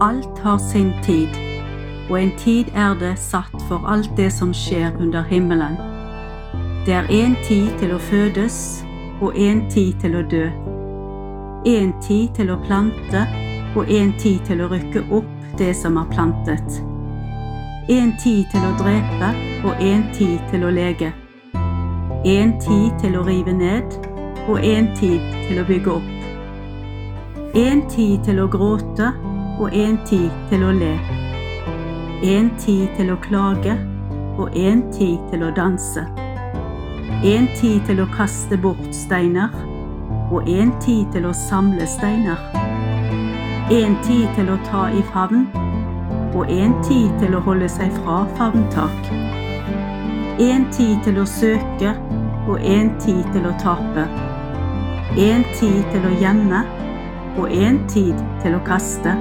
Alt har sin tid, og en tid er det satt for alt det som skjer under himmelen. Det er en tid til å fødes og en tid til å dø. En tid til å plante og en tid til å rykke opp det som er plantet. En tid til å drepe og en tid til å lege. En tid til å rive ned og en tid til å bygge opp. En tid til å gråte og en tid til å le. En tid til å klage og en tid til å danse. En tid til å kaste bort steiner og en tid til å samle steiner. En tid til å ta i favn og en tid til å holde seg fra favntak. En tid til å søke og en tid til å tape. En tid til å gjemme og en tid til å kaste.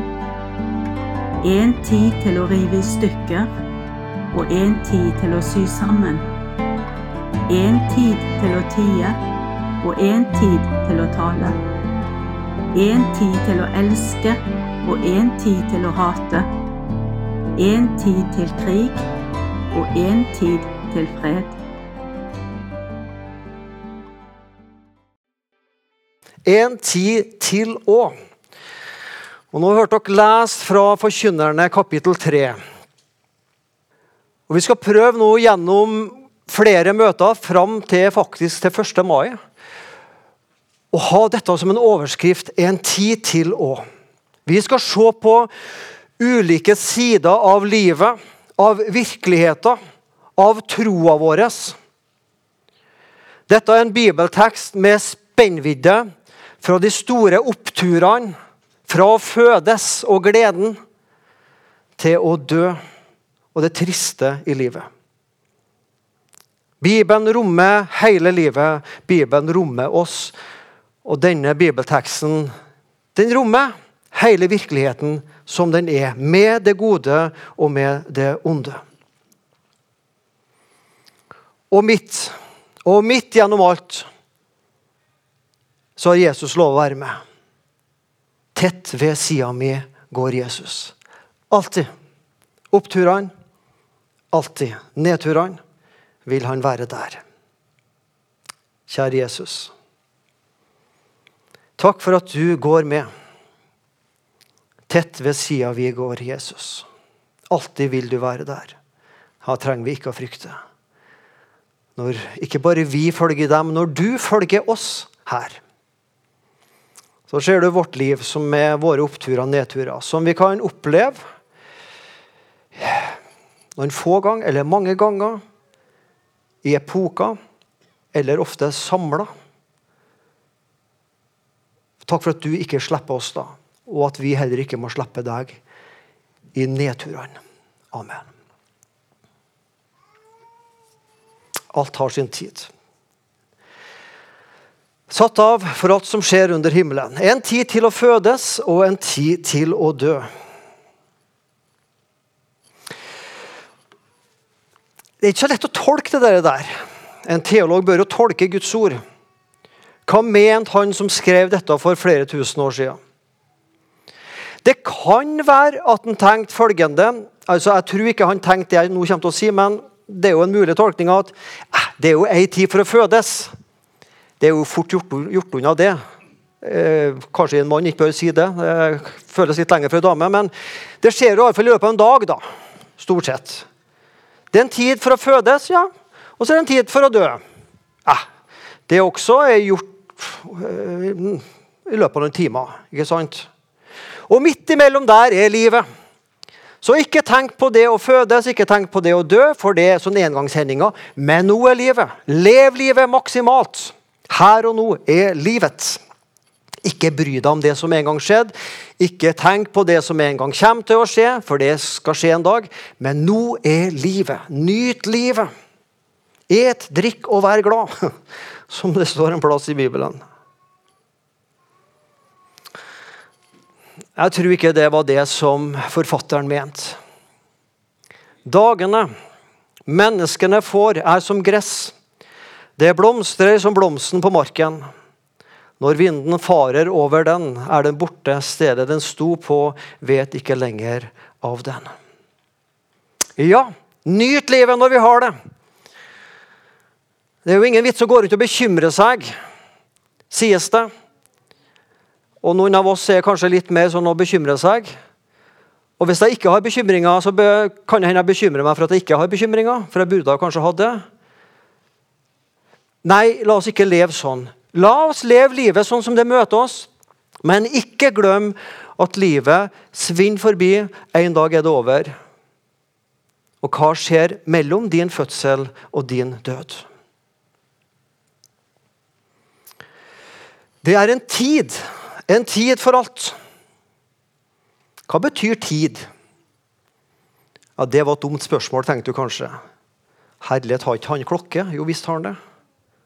En tid til å rive i stykker og en tid til å sy sammen. En tid til å tie og en tid til å tale. En tid til å elske og en tid til å hate. En tid til krig og en tid til fred. En tid til å. Og Nå har dere lest fra Forkynnerne kapittel 3. Og Vi skal prøve nå gjennom flere møter fram til faktisk til 1. mai å ha dette som en overskrift 'En tid til å'. Vi skal se på ulike sider av livet, av virkeligheten, av troa vår. Dette er en bibeltekst med spennvidde fra de store oppturene fra å fødes og gleden til å dø og det triste i livet. Bibelen rommer hele livet. Bibelen rommer oss. Og denne bibelteksten den rommer hele virkeligheten som den er, med det gode og med det onde. Og midt, og midt gjennom alt så har Jesus lov å være med. Tett ved sida mi går Jesus. Alltid. Oppturene, alltid. Nedturene vil han være der. Kjære Jesus. Takk for at du går med. Tett ved sida vi går, Jesus. Alltid vil du være der. Da trenger vi ikke å frykte. Når ikke bare vi følger dem, når du følger oss her. Så ser du vårt liv som er våre oppturer og nedturer, som vi kan oppleve noen få ganger eller mange ganger i epoker, eller ofte samla. Takk for at du ikke slipper oss da, og at vi heller ikke må slippe deg i nedturene. Amen. Alt har sin tid satt av for alt som skjer under himmelen. En tid til å fødes og en tid til å dø. Det er ikke så lett å tolke det der. En teolog bør jo tolke Guds ord. Hva mente han som skrev dette for flere tusen år siden? Det kan være at han tenkte følgende altså Jeg tror ikke han tenkte det jeg nå kommer til å si, men det er jo en mulig tolkning at eh, det er jo ei tid for å fødes. Det er jo fort gjort, gjort unna det. Eh, kanskje en mann ikke bør si det. Det føles litt lenger for en dame. Men det skjer i fall i løpet av en dag. da, Stort sett. Det er en tid for å fødes, ja. Og så er det en tid for å dø. Eh, det også gjort eh, i løpet av noen timer. ikke sant? Og midt imellom der er livet. Så ikke tenk på det å fødes, ikke tenk på det å dø, for det er sånn engangshendinger. Men nå er livet. Lev livet maksimalt. Her og nå er livet. Ikke bry deg om det som en gang skjedde. Ikke tenk på det som en gang kommer til å skje, for det skal skje en dag. Men nå er livet. Nyt livet. Et, drikk og vær glad, som det står en plass i Bibelen. Jeg tror ikke det var det som forfatteren mente. Dagene menneskene får, er som gress. Det blomstrer som blomsten på marken. Når vinden farer over den, er den borte. Stedet den sto på, vet ikke lenger av den. Ja, nyt livet når vi har det. Det er jo ingen vits å gå rundt og bekymre seg, sies det. Og noen av oss er kanskje litt mer sånn å bekymre seg. Og hvis jeg ikke har bekymringer, så kan jeg hende jeg bekymrer meg for at jeg ikke har bekymringer. For jeg burde kanskje hatt det. Nei, la oss ikke leve sånn. La oss leve livet sånn som det møter oss. Men ikke glem at livet svinner forbi. En dag er det over. Og hva skjer mellom din fødsel og din død? Det er en tid. En tid for alt. Hva betyr tid? Ja, Det var et dumt spørsmål, tenkte du kanskje. Herlighet, har ikke han klokke? Jo visst har han det.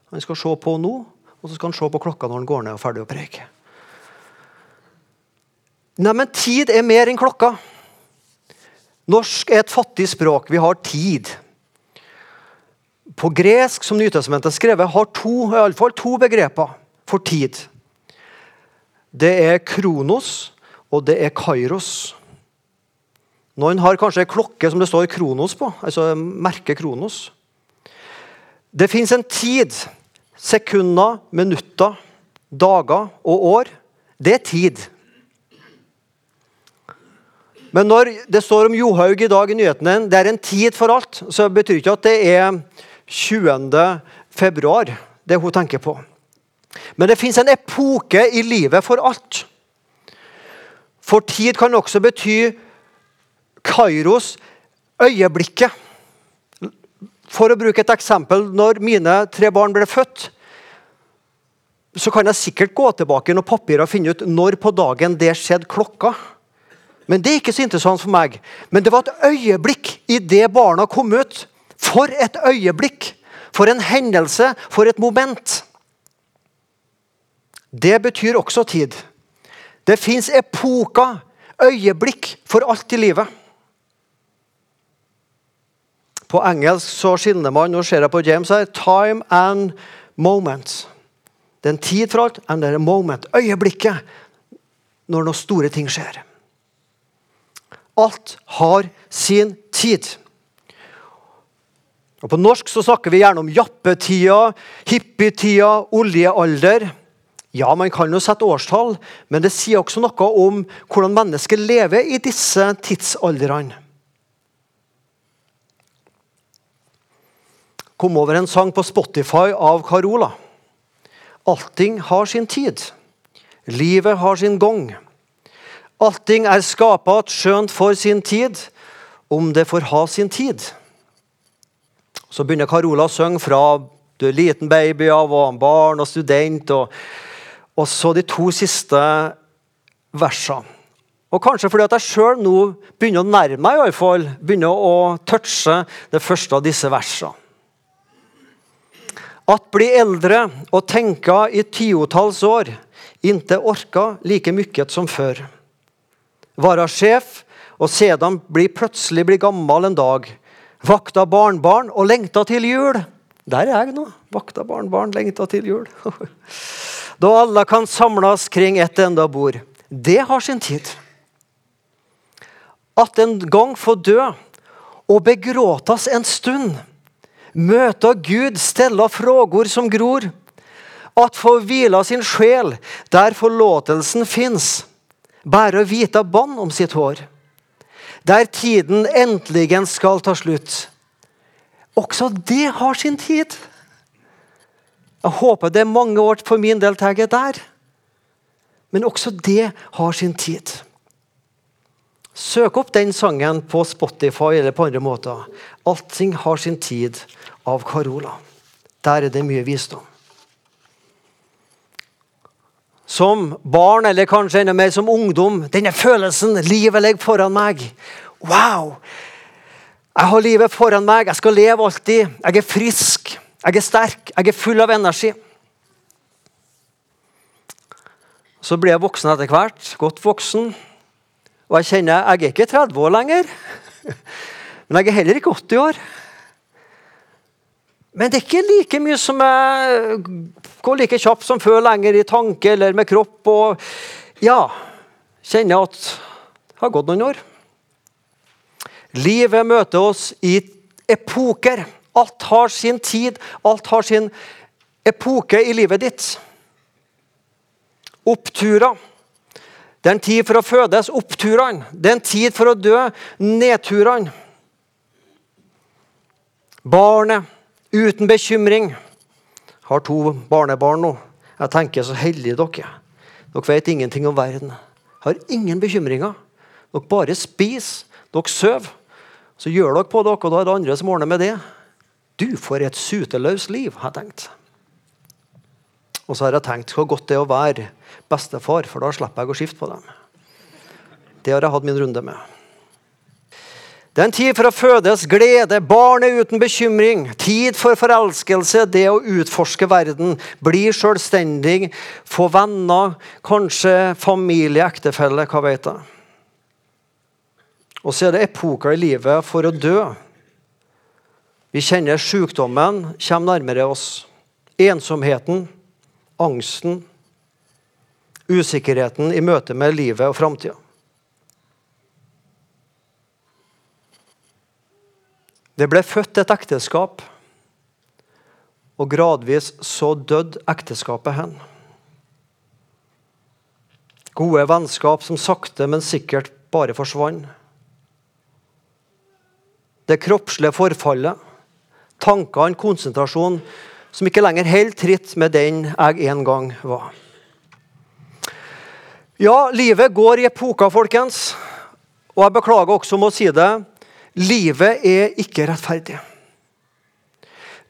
Han skal se på nå, og så skal han se på klokka når han går ned og er ferdig å preke. Nei, men tid er mer enn klokka. Norsk er et fattig språk. Vi har tid. På gresk, som Nytestamentet skrevet, har to, i alle fall to begreper for tid. Det er kronos, og det er kairos. Noen har kanskje en klokke som det står kronos på, altså merket kronos. Det fins en tid, sekunder, minutter, dager og år. Det er tid. Men når det står om Johaug i dag i nyhetene, det er en tid for alt, så betyr ikke at det er 20. februar det hun tenker på. Men det fins en epoke i livet for alt. For tid kan også bety Kairos, øyeblikket. For å bruke et eksempel. Når mine tre barn ble født, så kan jeg sikkert gå tilbake noen papirer og finne ut når på dagen det skjedde klokka. Men det er ikke så interessant for meg. Men det var et øyeblikk i det barna kom ut. For et øyeblikk! For en hendelse, for et moment. Det betyr også tid. Det fins epoker, øyeblikk, for alt i livet. På engelsk så skiller man nå ser jeg på James her, time and moment. Det er en tid for alt, and det er moment. Øyeblikket når noen store ting skjer. Alt har sin tid. Og På norsk så snakker vi gjerne om jappetida, hippietida, oljealder. Ja, man kan jo sette årstall, men det sier også noe om hvordan mennesket lever i disse tidsaldrene. Kom over en sang på Spotify av Carola. Allting har sin tid. Livet har sin gang. Allting er skapa skjønt for sin tid, om det får ha sin tid. Så begynner Carola å synge fra du er liten baby av og barn og student. og og så de to siste versene. Og Kanskje fordi at jeg sjøl nå begynner å nærme meg, i hvert fall, begynner å touche det første av disse versene. At bli eldre og tenke i tiotalls år, inte orka like mykket som før. Være sjef og sedan bli plutselig bli gammel en dag. Vakta barnbarn og lengta til jul. Der er jeg nå. Vakta barnbarn, lengta til jul. da alle kan samles kring et enda bord. Det har sin tid. At en gang få dø og begråtas en stund. Møte Gud, stella frågor som gror. At få hvila sin sjel der forlåtelsen fins. Bære hvita bånd om sitt hår. Der tiden endelig skal ta slutt. Også det har sin tid. Jeg håper det er mange år for min del er der. Men også det har sin tid. Søk opp den sangen på Spotify eller på andre måter. Allting har sin tid av Carola. Der er det mye visdom. Som barn, eller kanskje enda mer som ungdom, denne følelsen livet ligger foran meg. Wow! Jeg har livet foran meg, jeg skal leve alltid. Jeg er frisk. Jeg er sterk, jeg er full av energi. Så blir jeg voksen etter hvert, godt voksen. Og jeg kjenner jeg er ikke 30 år lenger. Men jeg er heller ikke 80 år. Men det er ikke like mye som jeg går like kjapt som før, lenger i tanke eller med kropp. og ja, kjenner at det har gått noen år. Livet møter oss i epoker. Alt har sin tid, alt har sin epoke i livet ditt. Oppturer. Det er en tid for å fødes, oppturene. Det er en tid for å dø, nedturene. Barnet uten bekymring. Har to barnebarn nå. Jeg tenker så heldige dere. Dere vet ingenting om verden. Har ingen bekymringer. Dere bare spiser, dere sover. Så gjør dere på dere, og da er det andre som ordner med det. Du, for et suteløst liv, har jeg tenkt. Og så har jeg tenkt hvor godt det er å være bestefar, for da slipper jeg å skifte på dem. Det har jeg hatt min runde med. Det er en tid for å fødes, glede, barnet uten bekymring. Tid for forelskelse, det å utforske verden. Bli selvstendig, få venner, kanskje familie, ektefelle, hva vet jeg. Og så er det epoker i livet for å dø. Vi kjenner sykdommen kommer nærmere oss. Ensomheten, angsten, usikkerheten i møte med livet og framtida. Det ble født et ekteskap, og gradvis så døde ekteskapet hen. Gode vennskap som sakte, men sikkert bare forsvant. Det kroppslige forfallet, tankene, konsentrasjon, som ikke lenger holder tritt med den jeg en gang var. Ja, livet går i epoker, folkens. Og jeg beklager også om å si det. Livet er ikke rettferdig.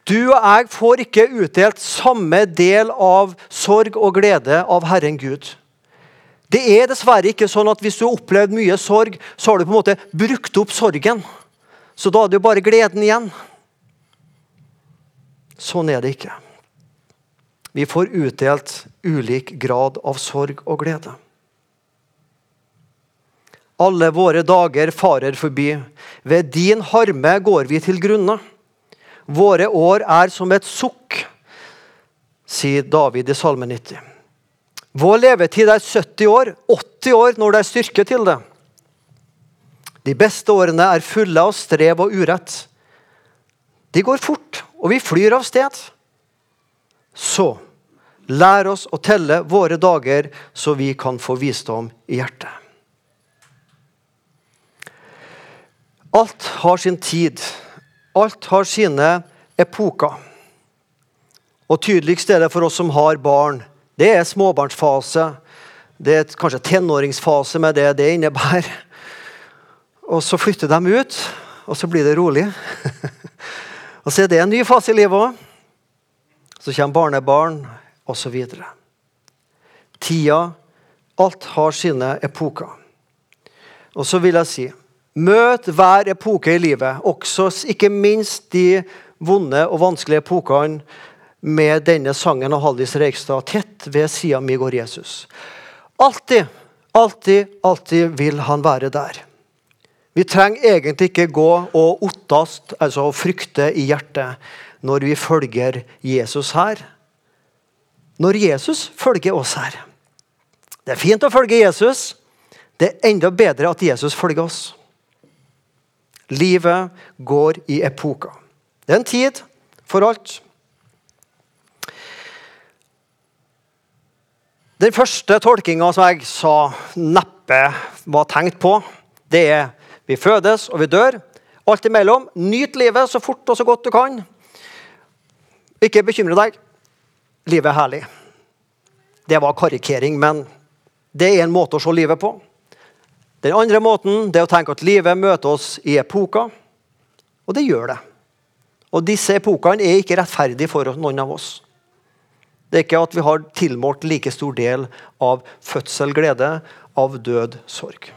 Du og jeg får ikke utdelt samme del av sorg og glede av Herren Gud. Det er dessverre ikke sånn at hvis du har opplevd mye sorg, så har du på en måte brukt opp sorgen. Så da er det jo bare gleden igjen. Sånn er det ikke. Vi får utdelt ulik grad av sorg og glede. Alle våre dager farer forbi. Ved din harme går vi til grunne. Våre år er som et sukk, sier David i Salme 90. Vår levetid er 70 år, 80 år når det er styrke til det. De beste årene er fulle av strev og urett. De går fort, og vi flyr av sted. Så lær oss å telle våre dager, så vi kan få visdom i hjertet. Alt har sin tid. Alt har sine epoker. Og Tydeligst er det for oss som har barn. Det er småbarnsfase. Det er kanskje tenåringsfase med det det innebærer. Og så flytter de ut, og så blir det rolig. og så er det en ny fase i livet òg. Så kommer barnebarn, osv. Tida Alt har sine epoker. Og så vil jeg si Møt hver epoke i livet, også ikke minst de vonde og vanskelige epokene med denne sangen av Hallis Reigstad. Tett ved sida mi går Jesus. Alltid, alltid, alltid vil han være der. Vi trenger egentlig ikke gå og ottast, altså frykte i hjertet, når vi følger Jesus her. Når Jesus følger oss her. Det er fint å følge Jesus. Det er enda bedre at Jesus følger oss. Livet går i epoker. Det er en tid for alt. Den første tolkinga som jeg sa neppe var tenkt på, det er vi fødes og vi dør. Alt imellom. Nyt livet så fort og så godt du kan. Ikke bekymre deg. Livet er herlig. Det var karikering, men det er en måte å se livet på. Den andre måten det er å tenke at livet møter oss i epoker. Og det gjør det. Og disse epokene er ikke rettferdige for noen av oss. Det er ikke at vi har tilmålt like stor del av fødsel, glede, av død, sorg.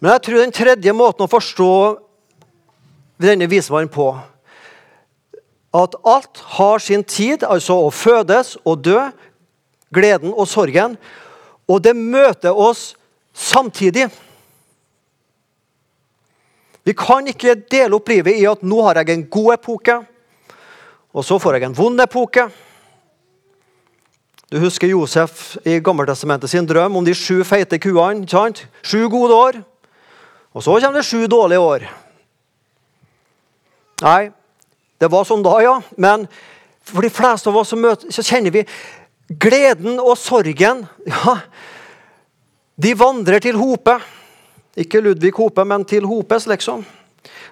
Men jeg tror den tredje måten å forstå denne vismannen på At alt har sin tid, altså å fødes og dø, gleden og sorgen. Og det møter oss samtidig. Vi kan ikke dele opp livet i at nå har jeg en god epoke, Og så får jeg en vond epoke. Du husker Josef i Gammeltestamentet sin drøm om de sju feite kuene. Sju gode år. Og så kommer det sju dårlige år. Nei, det var sånn da, ja. Men for de fleste av oss så, møter, så kjenner vi gleden og sorgen. ja, De vandrer til Hope. Ikke Ludvig Hope, men til Hopes, liksom.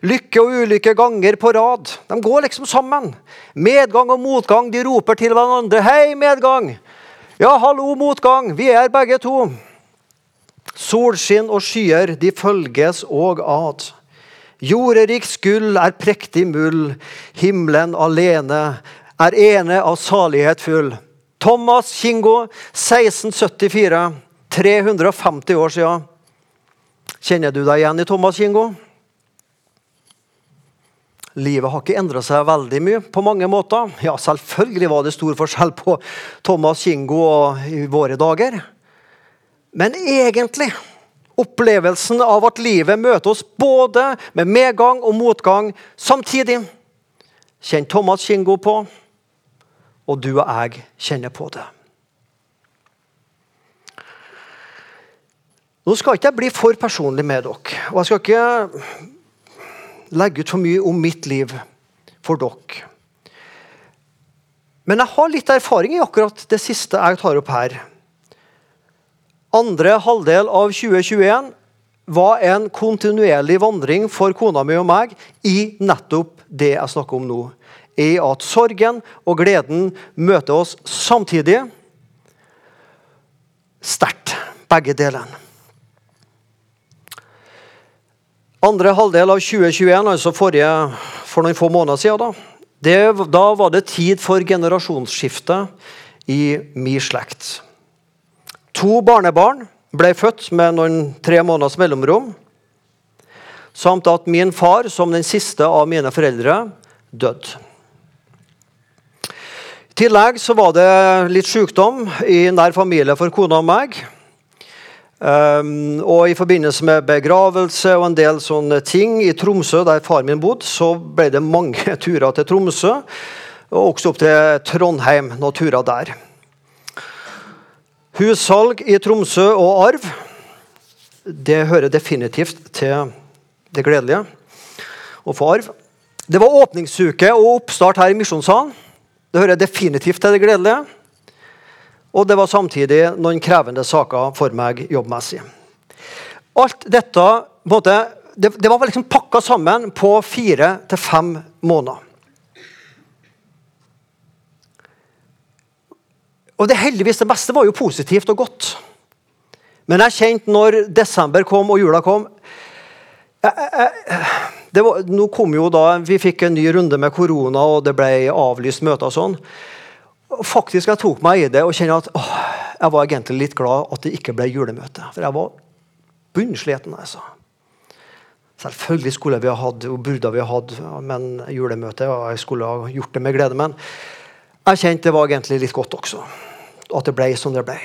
Lykke og ulykke ganger på rad. De går liksom sammen. Medgang og motgang. De roper til hverandre. 'Hei, medgang!' 'Ja, hallo, motgang. Vi er begge to.' Solskinn og skyer, de følges og ad. Jorderiks gull er prektig muld, Himmelen alene er ene av salighet full. Thomas Kingo, 1674. 350 år siden. Kjenner du deg igjen i Thomas Kingo? Livet har ikke endra seg veldig mye på mange måter. Ja, selvfølgelig var det stor forskjell på Thomas Kingo og i våre dager. Men egentlig opplevelsen av at livet møter oss både med medgang og motgang samtidig, kjenner Thomas Kingo på, og du og jeg kjenner på det. Nå skal ikke jeg bli for personlig med dere. og Jeg skal ikke legge ut for mye om mitt liv for dere. Men jeg har litt erfaring i akkurat det siste jeg tar opp her. Andre halvdel av 2021 var en kontinuerlig vandring for kona mi og meg i nettopp det jeg snakker om nå. I at sorgen og gleden møter oss samtidig. Sterkt, begge delene. Andre halvdel av 2021, altså forrige, for noen få måneder siden, da, det, da var det tid for generasjonsskifte i min slekt. To barnebarn ble født med noen tre måneders mellomrom. Samt at min far, som den siste av mine foreldre, døde. I tillegg så var det litt sykdom i nær familie for kona og meg. Um, og I forbindelse med begravelse og en del sånne ting i Tromsø, der far min bodde, så ble det mange turer til Tromsø. Og også opp til Trondheim, noen turer der. Hussalg i Tromsø og arv, det hører definitivt til det gledelige å få arv. Det var åpningsuke og oppstart her i Misjonssalen. Det hører definitivt til det gledelige. Og det var samtidig noen krevende saker for meg jobbmessig. Alt dette måte, det, det, var liksom pakka sammen på fire til fem måneder. Og det heldigvis, det meste var jo positivt og godt. Men jeg kjente når desember kom og jula kom jeg, var, nå kom jo da, Vi fikk en ny runde med korona, og det ble avlyst møter. og sånn faktisk jeg tok meg i det og kjenner at åh, jeg var egentlig litt glad at det ikke ble julemøte. For jeg var bunnsliten. Altså. Selvfølgelig skulle vi ha hatt og burde vi ha hatt men julemøte. og Jeg skulle ha gjort det med glede. Men jeg kjente det var egentlig litt godt også. At det ble som det ble.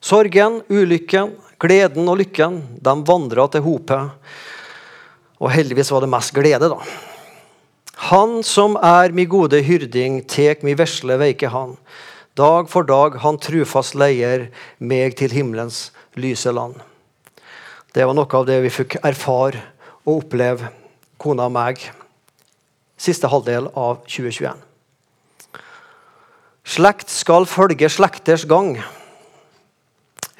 Sorgen, ulykken, gleden og lykken de vandra til hopet. Og heldigvis var det mest glede, da. Han som er mi gode hyrding, tek mi vesle veike han. Dag for dag han trufast leier meg til himmelens lyse land. Det var noe av det vi fikk erfare og oppleve, kona og meg, siste halvdel av 2021. Slekt skal følge slekters gang.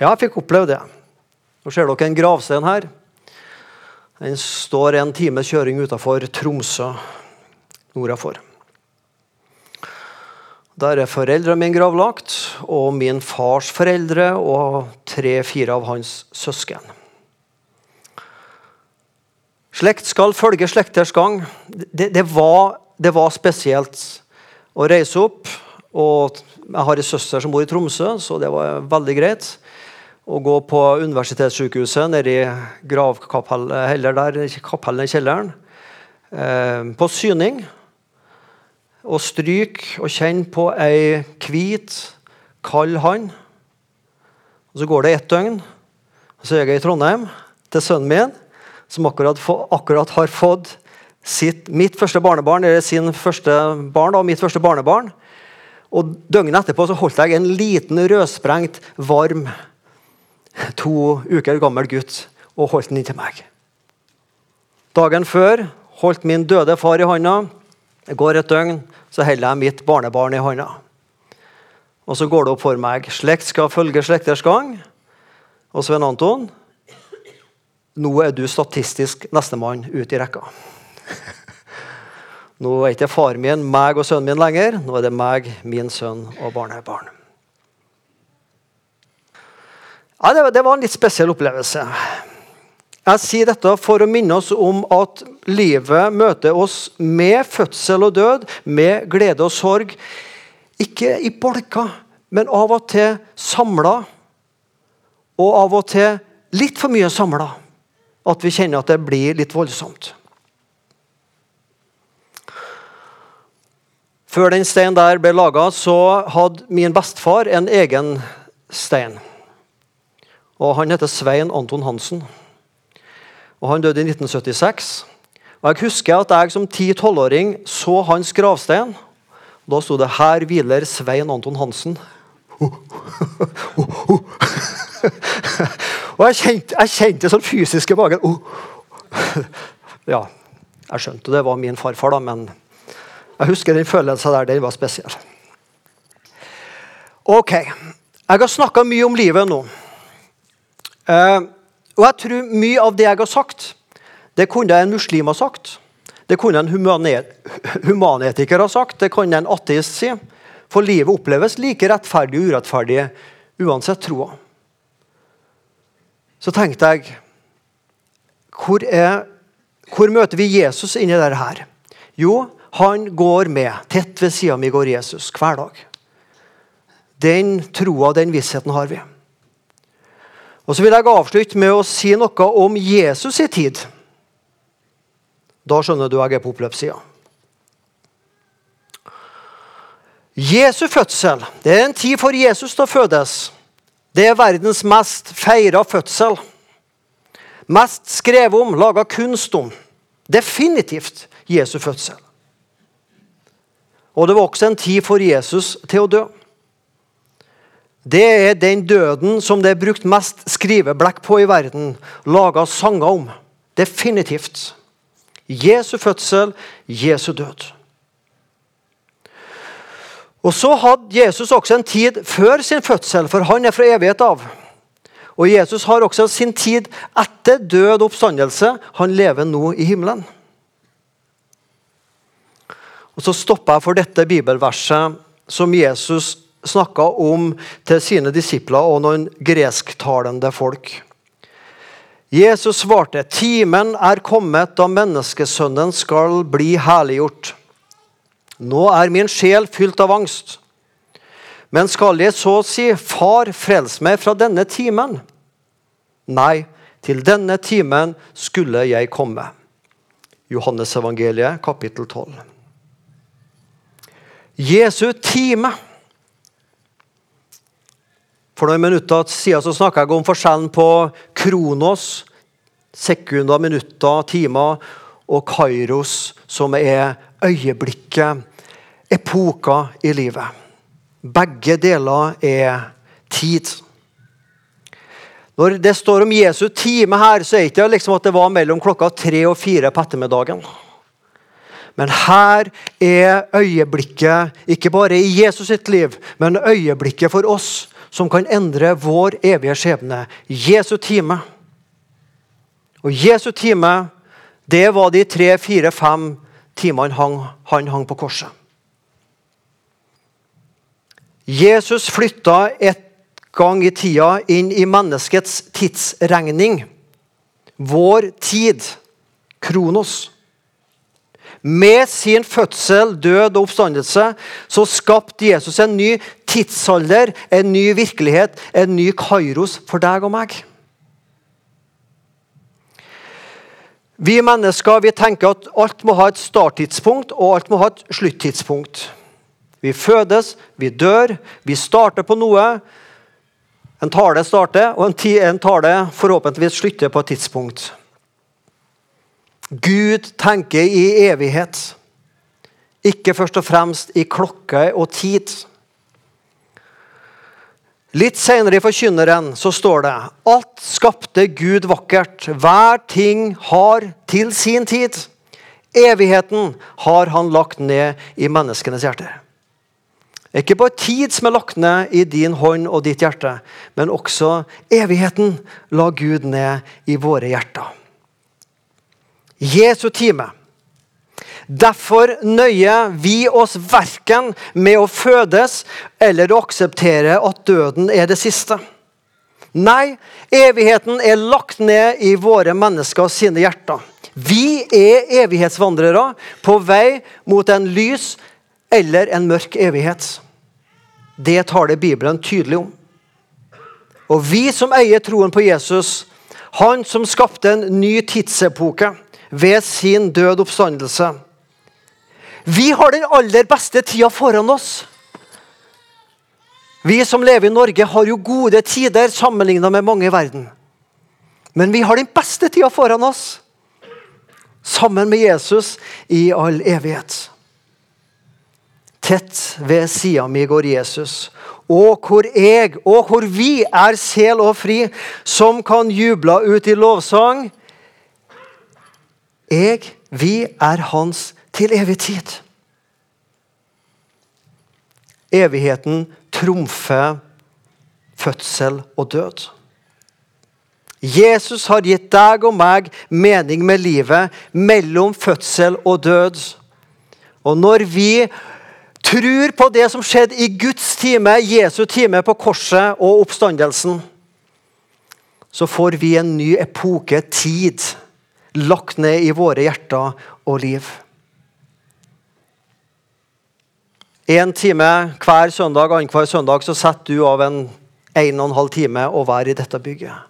Ja, jeg fikk oppleve det. Nå ser dere en gravstein her. Den står en times kjøring utafor Tromsø nordafor. Der er foreldrene mine gravlagt, og min fars foreldre og tre-fire av hans søsken. Slekt skal følge slekters gang. Det, det, var, det, var, spesielt å reise opp. Og Jeg har en søster som bor i Tromsø, så det var veldig greit. Å gå på universitetssykehuset nede i gravkapellet heller der, kapellet i kjelleren. Eh, på syning og stryk og kjenn på ei hvit, kald hand. Og Så går det ett døgn, og så er jeg i Trondheim til sønnen min, som akkurat, akkurat har fått sitt, mitt første barnebarn, eller sin første barn da, mitt første barnebarn. Og Døgnet etterpå så holdt jeg en liten rødsprengt, varm, to uker gammel gutt og holdt den inntil meg. Dagen før holdt min døde far i hånda. Det går et døgn, så holder jeg mitt barnebarn i hånda. Og så går det opp for meg. Slekt skal følge slekters gang. Og Svein Anton, nå er du statistisk nestemann ut i rekka. Nå er ikke faren min meg og sønnen min lenger. Nå er det meg, min sønn og barnebarn. Ja, det, var en litt spesiell opplevelse. Jeg sier dette for å minne oss om at livet møter oss med fødsel og død, med glede og sorg. Ikke i bolker, men av og til samla. Og av og til litt for mye samla. At vi kjenner at det blir litt voldsomt. Før den steinen der ble laga, så hadde min bestefar en egen stein. Og Han heter Svein Anton Hansen. Og Han døde i 1976. Og Jeg husker at jeg som 10-12-åring så hans gravstein. Da sto det 'Her hviler Svein Anton Hansen'. og jeg kjente, jeg kjente sånn fysiske magen. ja, jeg skjønte det var min farfar, da, men jeg husker den følelsen der. Den var spesiell. Ok. Jeg har snakka mye om livet nå. Uh, og jeg tror mye av det jeg har sagt, det kunne en muslim ha sagt. Det kunne en humanetiker ha sagt, det kunne en ateist si. For livet oppleves like rettferdig og urettferdig uansett troa. Så tenkte jeg hvor, er, hvor møter vi Jesus inni dette? Jo, han går med. Tett ved sida mi går Jesus hver dag. Den troa den vissheten har vi. Og Så vil jeg avslutte med å si noe om Jesus i tid. Da skjønner du jeg er på oppløpssida. Jesu fødsel det er en tid for Jesus til å fødes. Det er verdens mest feira fødsel. Mest skrevet om, laga kunst om. Definitivt Jesu fødsel. Og det var også en tid for Jesus til å dø. Det er den døden som det er brukt mest skriveblekk på i verden, laga sanger om. Definitivt. Jesu fødsel, Jesu død. Og Så hadde Jesus også en tid før sin fødsel, for han er fra evighet av. Og Jesus har også sin tid etter død oppstandelse. Han lever nå i himmelen. Og Så stopper jeg for dette bibelverset som Jesus snakka om til sine disipler og noen gresktalende folk. Jesus svarte, 'Timen er kommet da menneskesønnen skal bli herliggjort.' 'Nå er min sjel fylt av angst.' Men skal jeg så si, 'Far, frels meg fra denne timen'? Nei, til denne timen skulle jeg komme. Johannes evangeliet, kapittel 12. Jesu time. For noen minutter siden så snakka jeg om forskjellen på kronos, sekunder, minutter, timer, og kairos, som er øyeblikket, epoka i livet. Begge deler er tid. Når det står om Jesu time her, så er det ikke liksom at det var mellom klokka tre og fire på ettermiddagen. Men her er øyeblikket, ikke bare i Jesus sitt liv, men øyeblikket for oss som kan endre vår evige skjebne. Jesu time. Og Jesu time, det var de tre, fire, fem timene han, han hang på korset. Jesus flytta et gang i tida inn i menneskets tidsregning. Vår tid. Kronos. Med sin fødsel, død og oppstandelse så skapte Jesus en ny tidsalder, en ny virkelighet, en ny kairos for deg og meg. Vi mennesker vi tenker at alt må ha et starttidspunkt og alt må ha et sluttidspunkt. Vi fødes, vi dør, vi starter på noe. En tale starter, og en tale forhåpentligvis slutter på et tidspunkt. Gud tenker i evighet, ikke først og fremst i klokke og tid. Litt senere i Forkynneren så står det Alt skapte Gud vakkert. Hver ting har til sin tid. Evigheten har han lagt ned i menneskenes hjerte. Ikke bare tid som er lagt ned i din hånd og ditt hjerte, men også evigheten la Gud ned i våre hjerter. Jesu time. Derfor nøyer vi oss verken med å fødes eller å akseptere at døden er det siste. Nei, evigheten er lagt ned i våre mennesker sine hjerter. Vi er evighetsvandrere på vei mot en lys eller en mørk evighet. Det taler Bibelen tydelig om. Og vi som eier troen på Jesus, han som skapte en ny tidsepoke ved sin død oppstandelse Vi har den aller beste tida foran oss. Vi som lever i Norge, har jo gode tider sammenligna med mange i verden. Men vi har den beste tida foran oss, sammen med Jesus i all evighet. Tett ved sida mi går Jesus, og hvor jeg og hvor vi er sel og fri, som kan juble ut i lovsang. Jeg, vi er hans til evig tid. Evigheten trumfer fødsel og død. Jesus har gitt deg og meg mening med livet mellom fødsel og død. Og når vi tror på det som skjedde i Guds time, Jesu time på korset og oppstandelsen, så får vi en ny epoke, tid, lagt ned i våre hjerter og liv. En time hver søndag annenhver søndag så setter du av en en og en halv time å være i dette bygget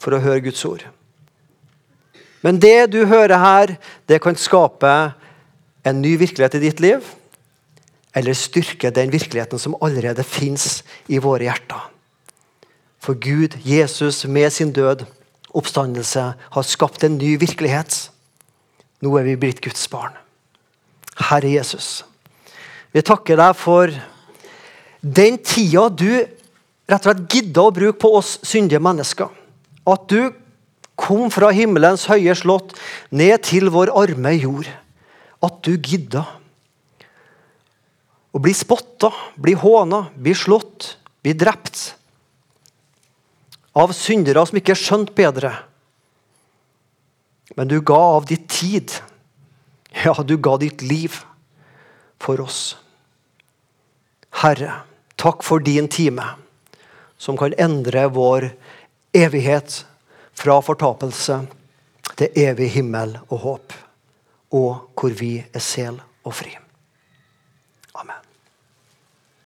for å høre Guds ord. Men det du hører her, det kan skape en ny virkelighet i ditt liv eller styrke den virkeligheten som allerede fins i våre hjerter. For Gud, Jesus, med sin død, oppstandelse, har skapt en ny virkelighet. Nå er vi blitt Guds barn. Herre Jesus, vi takker deg for den tida du rett og slett gidda å bruke på oss syndige mennesker. At du kom fra himmelens høye slott ned til vår arme jord. At du gidda å bli spotta, bli håna, bli slått, bli drept. Av syndere som ikke skjønte bedre. Men du ga av ditt tid. Ja, du ga ditt liv for oss. Herre, takk for din time, som kan endre vår evighet fra fortapelse til evig himmel og håp, og hvor vi er sel og fri. Amen.